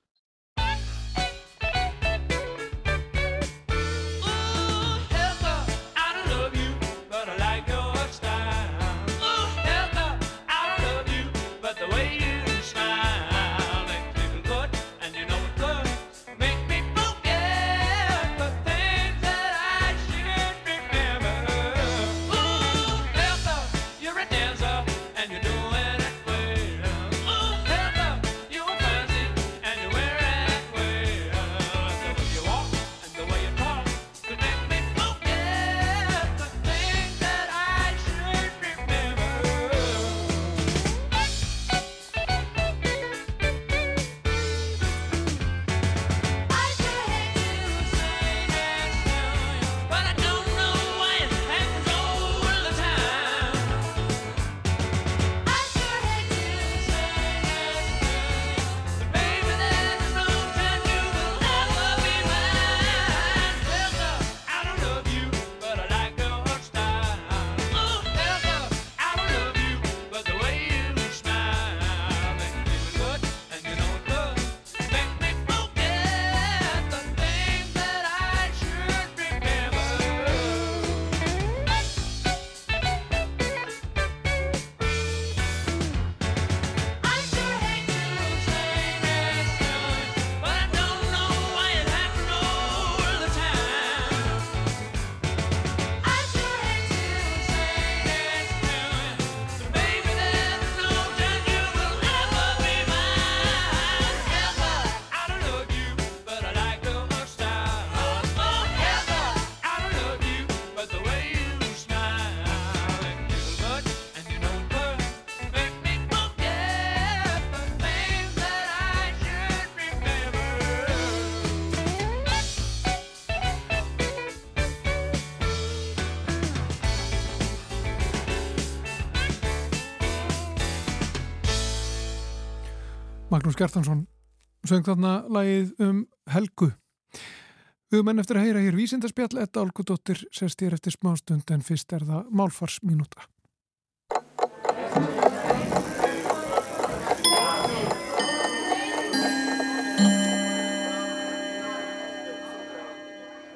Magnús Gjartansson söng þarna lagið um Helgu. Við höfum enn eftir að heyra hér vísindarspjall, Edda Olgudóttir sest hér eftir smástund en fyrst er það málfarsminúta.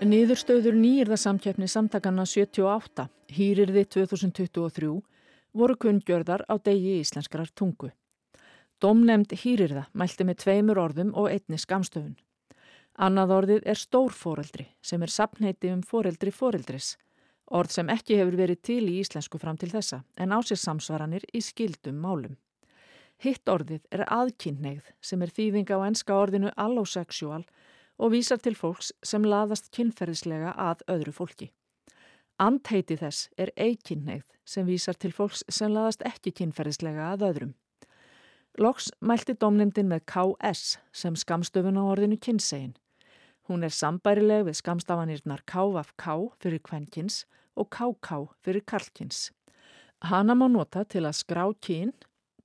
Niðurstöður nýjirðasamkeppni samtakana 78, hýrirði 2023, voru kunngjörðar á degi íslenskrar tungu. Dómnemnd hýrirða mælti með tveimur orðum og einni skamstöfun. Annað orðið er stórfóreldri sem er sapneiti um fóreldri fóreldris, orð sem ekki hefur verið til í íslensku fram til þessa en á sér samsvaranir í skildum málum. Hitt orðið er aðkynneigð sem er þýðing á enska orðinu allosexual og vísar til fólks sem laðast kynferðislega að öðru fólki. Andheiti þess er eikinnegð sem vísar til fólks sem laðast ekki kynferðislega að öðrum. Loks mælti domnemdin með KS sem skamstöfun á orðinu kynsegin. Hún er sambærileg við skamstafanirnar KFK fyrir kvenkins og KK fyrir karlkins. Hanna má nota til að skrá kyn,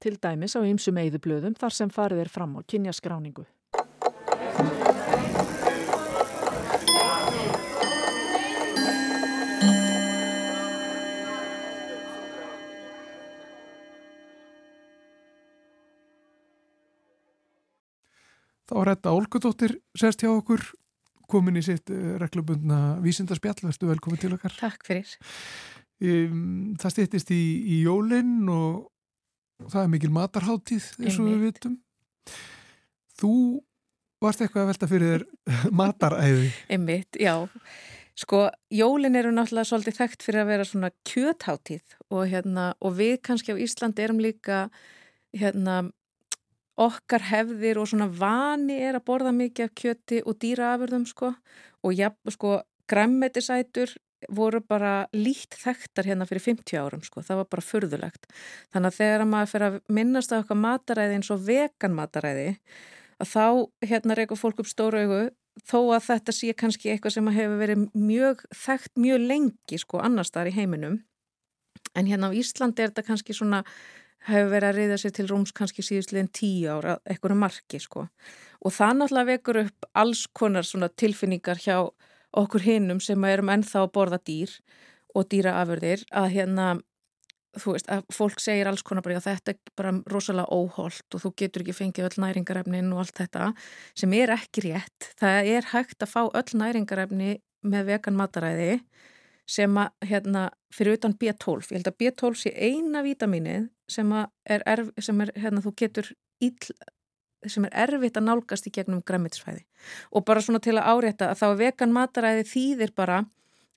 til dæmis á ymsum eigðublöðum þar sem farið er fram á kynjaskráningu. Þá er þetta Olgudóttir sest hjá okkur komin í sitt eh, reglubundna vísindarspjall, verðstu velkomin til okkar. Takk fyrir. Um, það stýttist í, í jólinn og það er mikil matarháttíð eins og við vitum. Þú varst eitthvað að velta fyrir þér mataræði. Einmitt, já. Sko, jólin eru náttúrulega svolítið þekkt fyrir að vera svona kjötháttíð og, hérna, og við kannski á Íslandi erum líka hérna, okkar hefðir og svona vani er að borða mikið af kjöti og dýraafurðum sko. Og ja, sko, græmmetisætur voru bara lít þekktar hérna fyrir 50 árum sko, það var bara furðulegt. Þannig að þegar maður fyrir að minnast á okkar mataræði eins og vegan mataræði að þá hérna reykur fólk upp stóru augu þó að þetta sé kannski eitthvað sem hefur verið mjög þekkt mjög lengi sko annars þar í heiminum. En hérna á Íslandi er þetta kannski svona hefur verið að reyða sér til rúms kannski síðustliðin tíu ára eitthvað marki sko og það náttúrulega vekur upp alls konar svona tilfinningar hjá okkur hinnum sem erum ennþá að borða dýr og dýraafurðir að hérna þú veist, að fólk segir alls konar bara, já, þetta er bara rosalega óholt og þú getur ekki fengið öll næringarefnin og allt þetta sem er ekki rétt. Það er hægt að fá öll næringarefni með vegan mataræði sem að, hérna, fyrir utan B12. Ég held að B12 sé eina vítaminið sem er, erf, sem er, hérna, þú getur ill, sem er erfitt að nálgast í gegnum græmitsfæði. Og bara svona til að árétta að þá vegan mataræði þýðir bara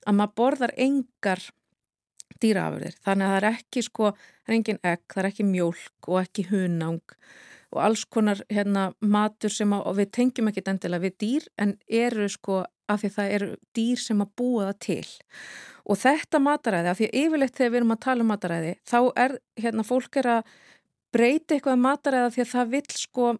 að maður borðar engar dýraafurðir. Þannig að það er ekki sko, það er engin egg, það er ekki mjólk og ekki hunang og alls konar hérna matur sem að, við tengjum ekki endilega við dýr en eru sko af því það eru dýr sem að búa það til. Og þetta mataræði, af því yfirleitt þegar við erum að tala um mataræði, þá er hérna fólk er að breyta eitthvað um mataræða því að það vil sko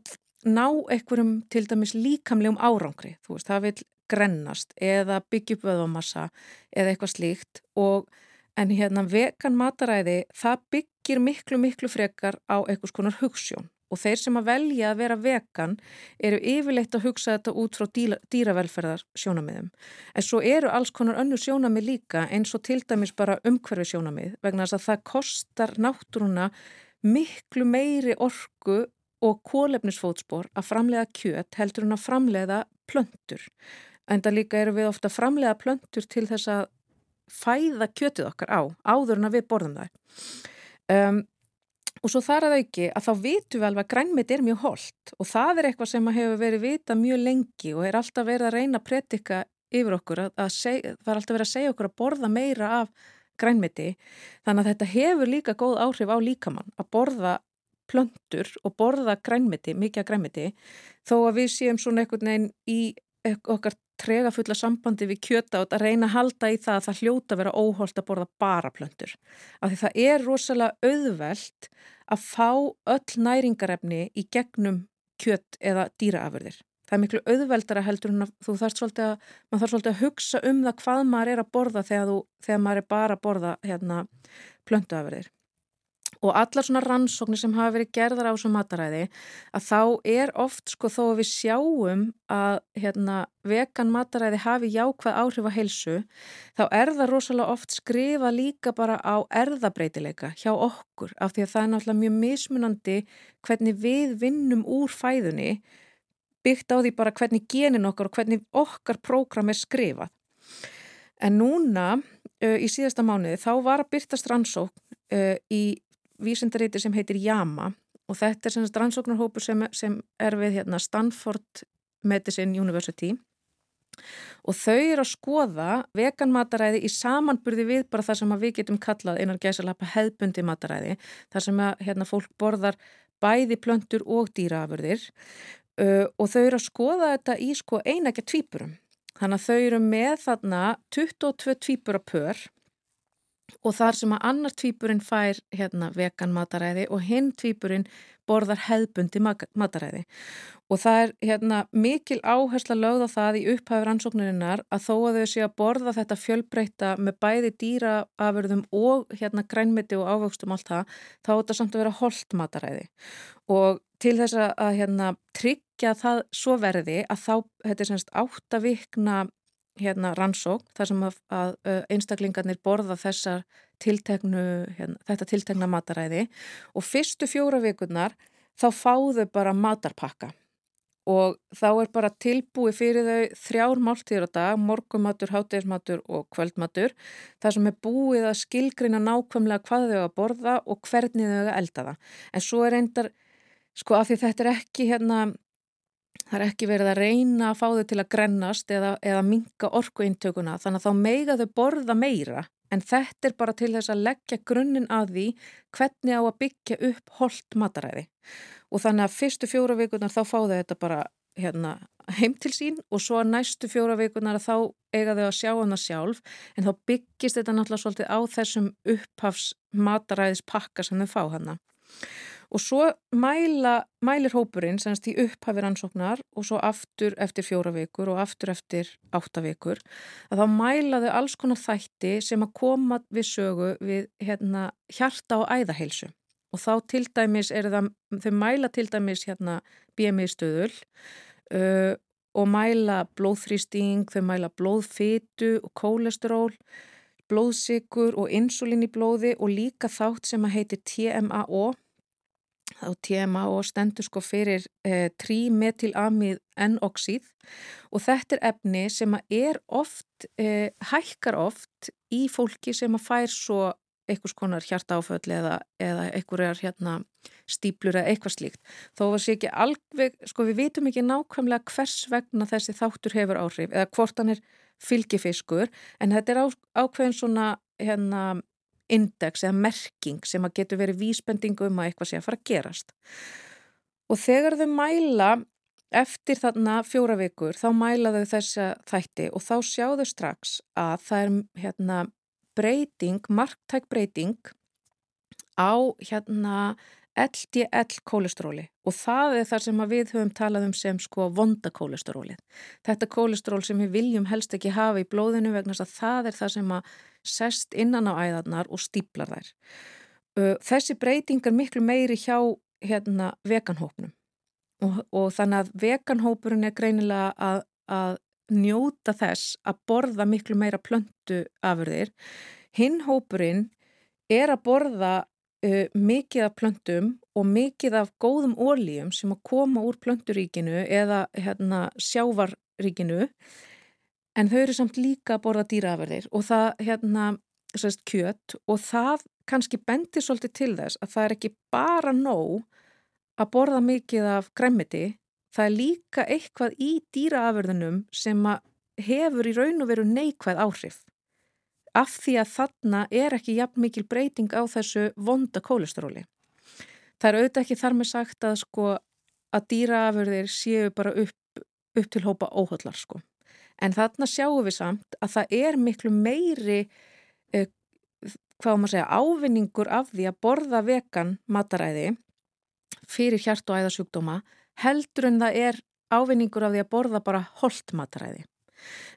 ná einhverjum til dæmis líkamlegum árangri. Þú veist, það vil grennast eða byggja upp vöðvamassa eða eitthvað slíkt og En hérna vegan mataræði, það byggir miklu, miklu frekar á einhvers konar hugssjón og þeir sem að velja að vera vegan eru yfirleitt að hugsa þetta út frá dýra, dýravelferðar sjónamiðum. En svo eru alls konar önnu sjónamið líka eins og til dæmis bara umhverfi sjónamið vegna þess að það kostar náttúruna miklu meiri orku og kólefnisfótspor að framlega kjöt heldur en að framlega plöntur. En það líka eru við ofta að framlega plöntur til þess að fæða kjötið okkar á, áður en að við borðum það. Um, og svo þar að auki að þá vitum við alveg að grænmeti er mjög holdt og það er eitthvað sem hefur verið vita mjög lengi og er alltaf verið að reyna að predika yfir okkur, að, að seg, það er alltaf verið að segja okkur að borða meira af grænmeti. Þannig að þetta hefur líka góð áhrif á líkamann að borða plöntur og borða grænmeti, mikið grænmeti, þó að við séum svona einhvern veginn í okkar trega fulla sambandi við kjöta og að reyna að halda í það að það hljóta vera óholt að borða bara plöntur. Af því það er rosalega auðvelt að fá öll næringarefni í gegnum kjött eða dýraafurðir. Það er miklu auðveldara heldur en þú þarf svolítið að, þarf svolítið að hugsa um það hvað maður er að borða þegar, þú, þegar maður er bara að borða hérna, plöntuafurðir. Og allar svona rannsóknir sem hafa verið gerðar á þessu mataræði að þá er oft sko þó að við sjáum að hérna, vegan mataræði hafi jákvæð áhrif á heilsu þá er það rosalega oft skrifa líka bara á erðabreitileika hjá okkur af því að það er náttúrulega mjög mismunandi hvernig við vinnum úr fæðunni byggt á því bara hvernig genin okkar og hvernig okkar prógram er skrifað. En núna í síðasta mánuði þá var að byrtast rannsókn í vísindaríti sem heitir JAMA og þetta er semst rannsóknarhópur sem, sem er við hérna, Stanford Medicine University. Og þau eru að skoða veganmataræði í samanburði við bara það sem við getum kallað einar gæsalappa hefbundi mataræði þar sem að hérna, fólk borðar bæði plöntur og dýraafurðir. Uh, og þau eru að skoða þetta í sko einækja tvípurum þannig að þau eru með þarna 22 tvípura pör og þar sem að annar tvíburinn fær hérna, vegan mataræði og hinn tvíburinn borðar hefbundi mataræði. Og það er hérna, mikil áhersla lögð á það í upphæfur ansóknurinnar að þó að þau sé að borða þetta fjölbreyta með bæði dýraafurðum og hérna, grænmeti og ávöxtum allt það, þá er þetta samt að vera holdt mataræði. Og til þess að hérna, tryggja það svo verði að þá, þetta er semst áttavikna hérna rannsókn þar sem að, að einstaklingarnir borða þessar tilteknu, hérna, þetta tiltekna mataræði og fyrstu fjóra vikurnar þá fáðu bara matarpakka og þá er bara tilbúið fyrir þau þrjár máltíður á dag, morgumatur, hátegismatur og kvöldmatur þar sem er búið að skilgrina nákvæmlega hvað þau að borða og hvernig þau að elda það. En svo er reyndar, sko af því þetta er ekki hérna Það er ekki verið að reyna að fá þau til að grennast eða, eða minga orkuintökuna þannig að þá meiga þau borða meira. En þetta er bara til þess að leggja grunninn að því hvernig á að byggja upp holdt mataræði. Og þannig að fyrstu fjóra vikunar þá fá þau þetta bara hérna, heim til sín og svo næstu fjóra vikunar þá eiga þau að sjá hana sjálf. En þá byggist þetta náttúrulega svolítið á þessum upphafs mataræðis pakka sem þau fá hana. Og svo mæla, mælir hópurinn semst í upphafir ansóknar og svo aftur eftir fjóra vikur og aftur eftir átta vikur að þá mælaðu alls konar þætti sem að koma við sögu við hérna, hjarta og æðaheilsu. Og þá til dæmis er það, þau mæla til dæmis hérna BMI stöðul uh, og mæla blóðþrýsting, þau mæla blóðfytu og kólesteról, blóðsikur og insulin í blóði og líka þátt sem að heiti TMAO á TMA og stendur sko fyrir eh, trímetilamið N-oxíð og þetta er efni sem er oft, eh, hækkar oft í fólki sem að fær svo einhvers konar hjarta áföll eða, eða einhverjar hérna stíplur eða eitthvað slíkt. Þó var sér ekki alveg, sko við vitum ekki nákvæmlega hvers vegna þessi þáttur hefur áhrif eða hvort hann er fylgifiskur en þetta er á, ákveðin svona hérna index eða merking sem að getur verið vísbendingu um að eitthvað sé að fara að gerast. Og þegar þau mæla eftir þarna fjóra vikur þá mæla þau þessa þætti og þá sjáðu strax að það er hérna breyting, marktæk breyting á hérna LDL kólestróli og það er það sem við höfum talað um sem sko vonda kólestróli. Þetta kólestról sem við viljum helst ekki hafa í blóðinu vegna að það er það sem að sest innan á æðarnar og stíplar þær. Þessi breyting er miklu meiri hjá hérna, veganhópnum og, og þannig að veganhópurinn er greinilega að, að njóta þess að borða miklu meira plöntu afurðir. Hinn hópurinn er að borða uh, mikið af plöntum og mikið af góðum ólíum sem að koma úr plönturíkinu eða hérna, sjávarríkinu en þau eru samt líka að borða dýraverðir og það hérna sérst, kjött og það kannski bendir svolítið til þess að það er ekki bara nóg að borða mikið af græmiti, það er líka eitthvað í dýraaförðunum sem hefur í raun og veru neikvæð áhrif af því að þarna er ekki jafn mikil breyting á þessu vonda kólesteróli. Það er auðvitað ekki þar með sagt að sko að dýraaförðir séu bara upp, upp til hópa óhullar sko. En þarna sjáum við samt að það er miklu meiri, eh, hvað maður segja, ávinningur af því að borða vegan mataræði fyrir hjart og æðasjúkdóma heldur en það er ávinningur af því að borða bara holt mataræði.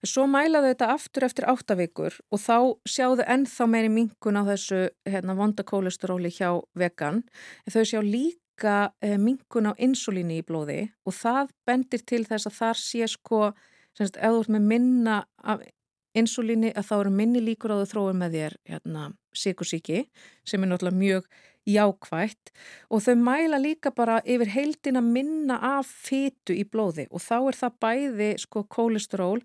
Svo mælaðu þetta aftur eftir áttavíkur og þá sjáðu ennþá meiri minkun á þessu hérna, vonda kólesteróli hjá vegan. En þau sjá líka eh, minkun á insulíni í blóði og það bendir til þess að þar sé sko, semst, ef þú ert með minna af insulíni að þá eru minni líkur á þau þróum með þér hérna, sikursíki sem er náttúrulega mjög jákvætt og þau mæla líka bara yfir heildina minna af fytu í blóði og þá er það bæði sko kólesteról,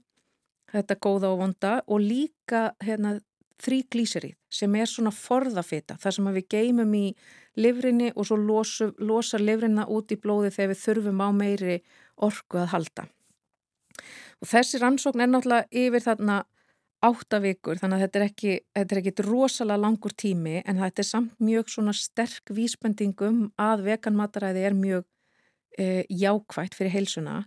þetta góða og vonda og líka hérna, þrýglíserið sem er svona forðafita, það sem við geymum í livrinni og svo losu, losar livrinna út í blóði þegar við þurfum á meiri orku að halda. Og þessi rannsókn er náttúrulega yfir þarna átta vikur þannig að þetta er ekki, þetta er ekki rosalega langur tími en þetta er samt mjög svona sterk vísbendingum að veganmataræði er mjög e, jákvægt fyrir heilsuna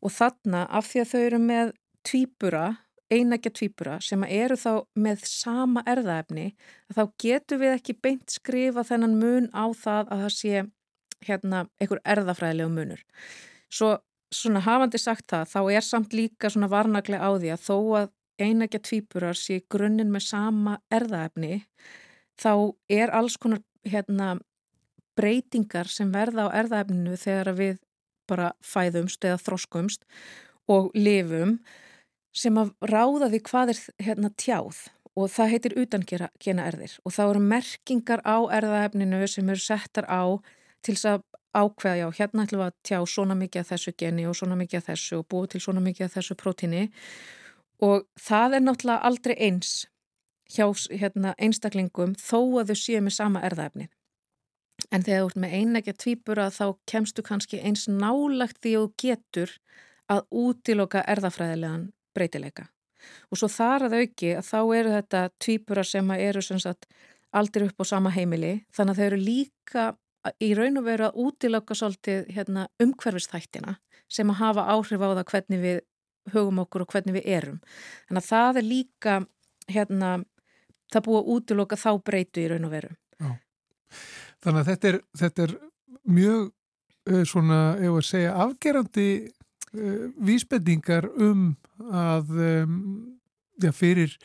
og þarna af því að þau eru með tvíbura, einægja tvíbura sem eru þá með sama erðaefni þá getur við ekki beint skrifa þennan mun á það að það sé hérna einhver erðafræðilegu munur. Svo svona hafandi sagt það þá er samt líka svona varnaglega á því að þó að einægja tvíburar sé grunninn með sama erðaefni þá er alls konar hérna, breytingar sem verða á erðaefninu þegar við bara fæðumst eða þroskumst og lifum sem að ráða því hvað er hérna, tjáð og það heitir utankena erðir og þá eru merkingar á erðaefninu sem eru settar á til þess að ákveða, já, hérna ætlum við að tjá svona mikið af þessu geni og svona mikið af þessu og búið til svona mikið af þessu prótíni og það er náttúrulega aldrei eins hjá hérna, einstaklingum þó að þau séu með sama erðaefni. En þegar þú ert með einægja tvíbura þá kemstu kannski eins nálagt því þú getur að útiloka erðafræðilegan breytileika. Og svo þar að auki að þá eru þetta tvíbura sem eru sem sagt, aldrei upp á sama heimili þannig að þau eru líka í raun og veru að útiloka svolítið hérna, umhverfistættina sem að hafa áhrif á það hvernig við hugum okkur og hvernig við erum. Þannig að það er líka hérna, það búið að útiloka þá breytu í raun og veru. Já. Þannig að þetta er, þetta er mjög uh, svona, ef að segja, afgerandi uh, vísbendingar um að um, já, fyrir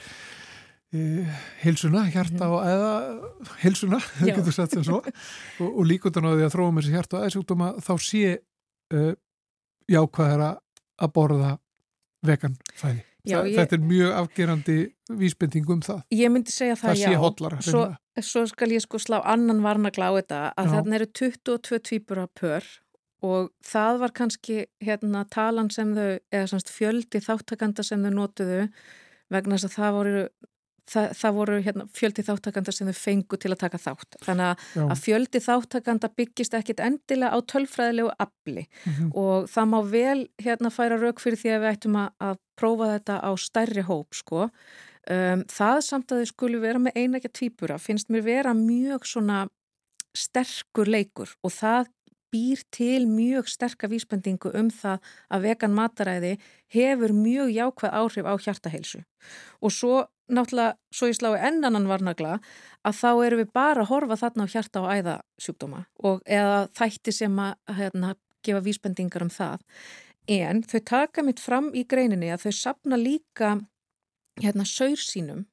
uh, heilsuna, hjarta mhm. og eða heilsuna, það getur satt sem svo og, og líkundan á því að þróum þessi hjarta og eðsjúkdóma þá sé uh, jákvæðara að borða vegan fæði. Já, ég, þetta er mjög afgerandi vísbending um það. Ég myndi segja það, það já. Það sé hotlara. Svo, svo skal ég sko slá annan varnagla á þetta að þarna eru 22 tvípur af pör og það var kannski hérna talan sem þau, eða semst fjöldi þáttakanda sem þau notuðu vegna þess að það voru það, það voru hérna, fjöldi þáttakanda sem þau fengu til að taka þátt. Þannig að, að fjöldi þáttakanda byggist ekkit endilega á tölfræðilegu afli mm -hmm. og það má vel hérna færa rauk fyrir því að við ættum að, að prófa þetta á stærri hóp sko. Um, það samt að þau skulu vera með einægja tvípura finnst mér vera mjög svona sterkur leikur og það býr til mjög sterka vísbendingu um það að vegan mataræði hefur mjög jákvæð áhrif á hjartaheilsu. Og svo náttúrulega, svo ég slái ennannan varnagla að þá erum við bara að horfa þarna á hjarta og æðasjúkdóma og eða þætti sem að hérna, gefa vísbendingar um það. En þau taka mitt fram í greininni að þau sapna líka hérna saur sínum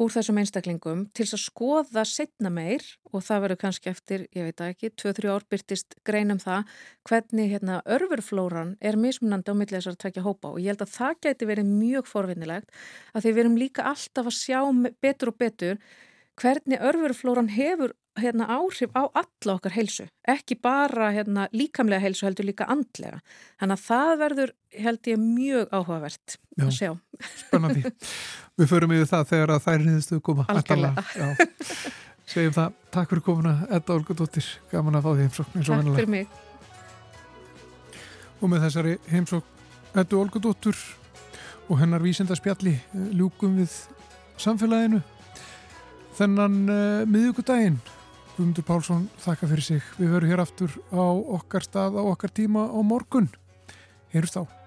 úr þessum einstaklingum til að skoða setna meir og það verður kannski eftir, ég veit ekki, 2-3 ár byrtist greinum það hvernig hérna, örfurflóran er mismunandi á millið þessar tvekja hópa. Og ég held að það geti verið mjög forvinnilegt að því við erum líka alltaf að sjá betur og betur hvernig örfurflóran hefur hérna, áhrif á alla okkar heilsu, ekki bara hérna, líkamlega heilsu heldur líka andlega. Þannig að það verður held ég mjög áhugavert Já, að sjá. Spennandi. Við förum yfir það þegar að þær niðurstu koma. Algjörlega. Segjum það. Takk fyrir komuna, Edda Olgudóttir. Gaman að fá því heimsókn. Takk fyrir mig. Og með þessari heimsókn Eddu Olgudóttur og hennar vísindarspjalli eh, ljúkum við samfélaginu þennan uh, miðugudaginn Guðmundur Pálsson þakka fyrir sig. Við verum hér aftur á okkar stað á okkar tíma á morgun. Heyrust á.